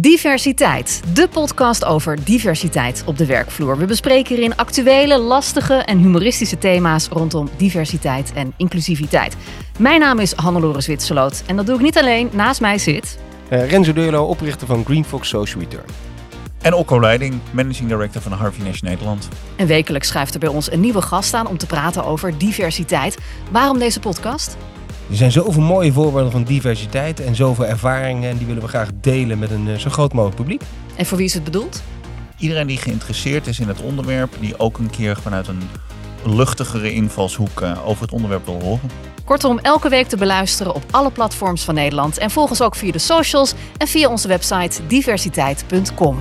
Diversiteit, de podcast over diversiteit op de werkvloer. We bespreken hierin actuele, lastige en humoristische thema's rondom diversiteit en inclusiviteit. Mijn naam is Hannelore Zwitserloot en dat doe ik niet alleen. Naast mij zit... Uh, Renzo Deurlo, oprichter van Green Fox Social Return. En Okko Leiding, managing director van Harvey Nash Nederland. En wekelijks schrijft er bij ons een nieuwe gast aan om te praten over diversiteit. Waarom deze podcast? Er zijn zoveel mooie voorbeelden van diversiteit en zoveel ervaringen. En die willen we graag delen met een eh, zo groot mogelijk publiek. En voor wie is het bedoeld? Iedereen die geïnteresseerd is in het onderwerp, die ook een keer vanuit een luchtigere invalshoek eh, over het onderwerp wil horen. Kortom, elke week te beluisteren op alle platforms van Nederland. En volg ons ook via de socials en via onze website diversiteit.com.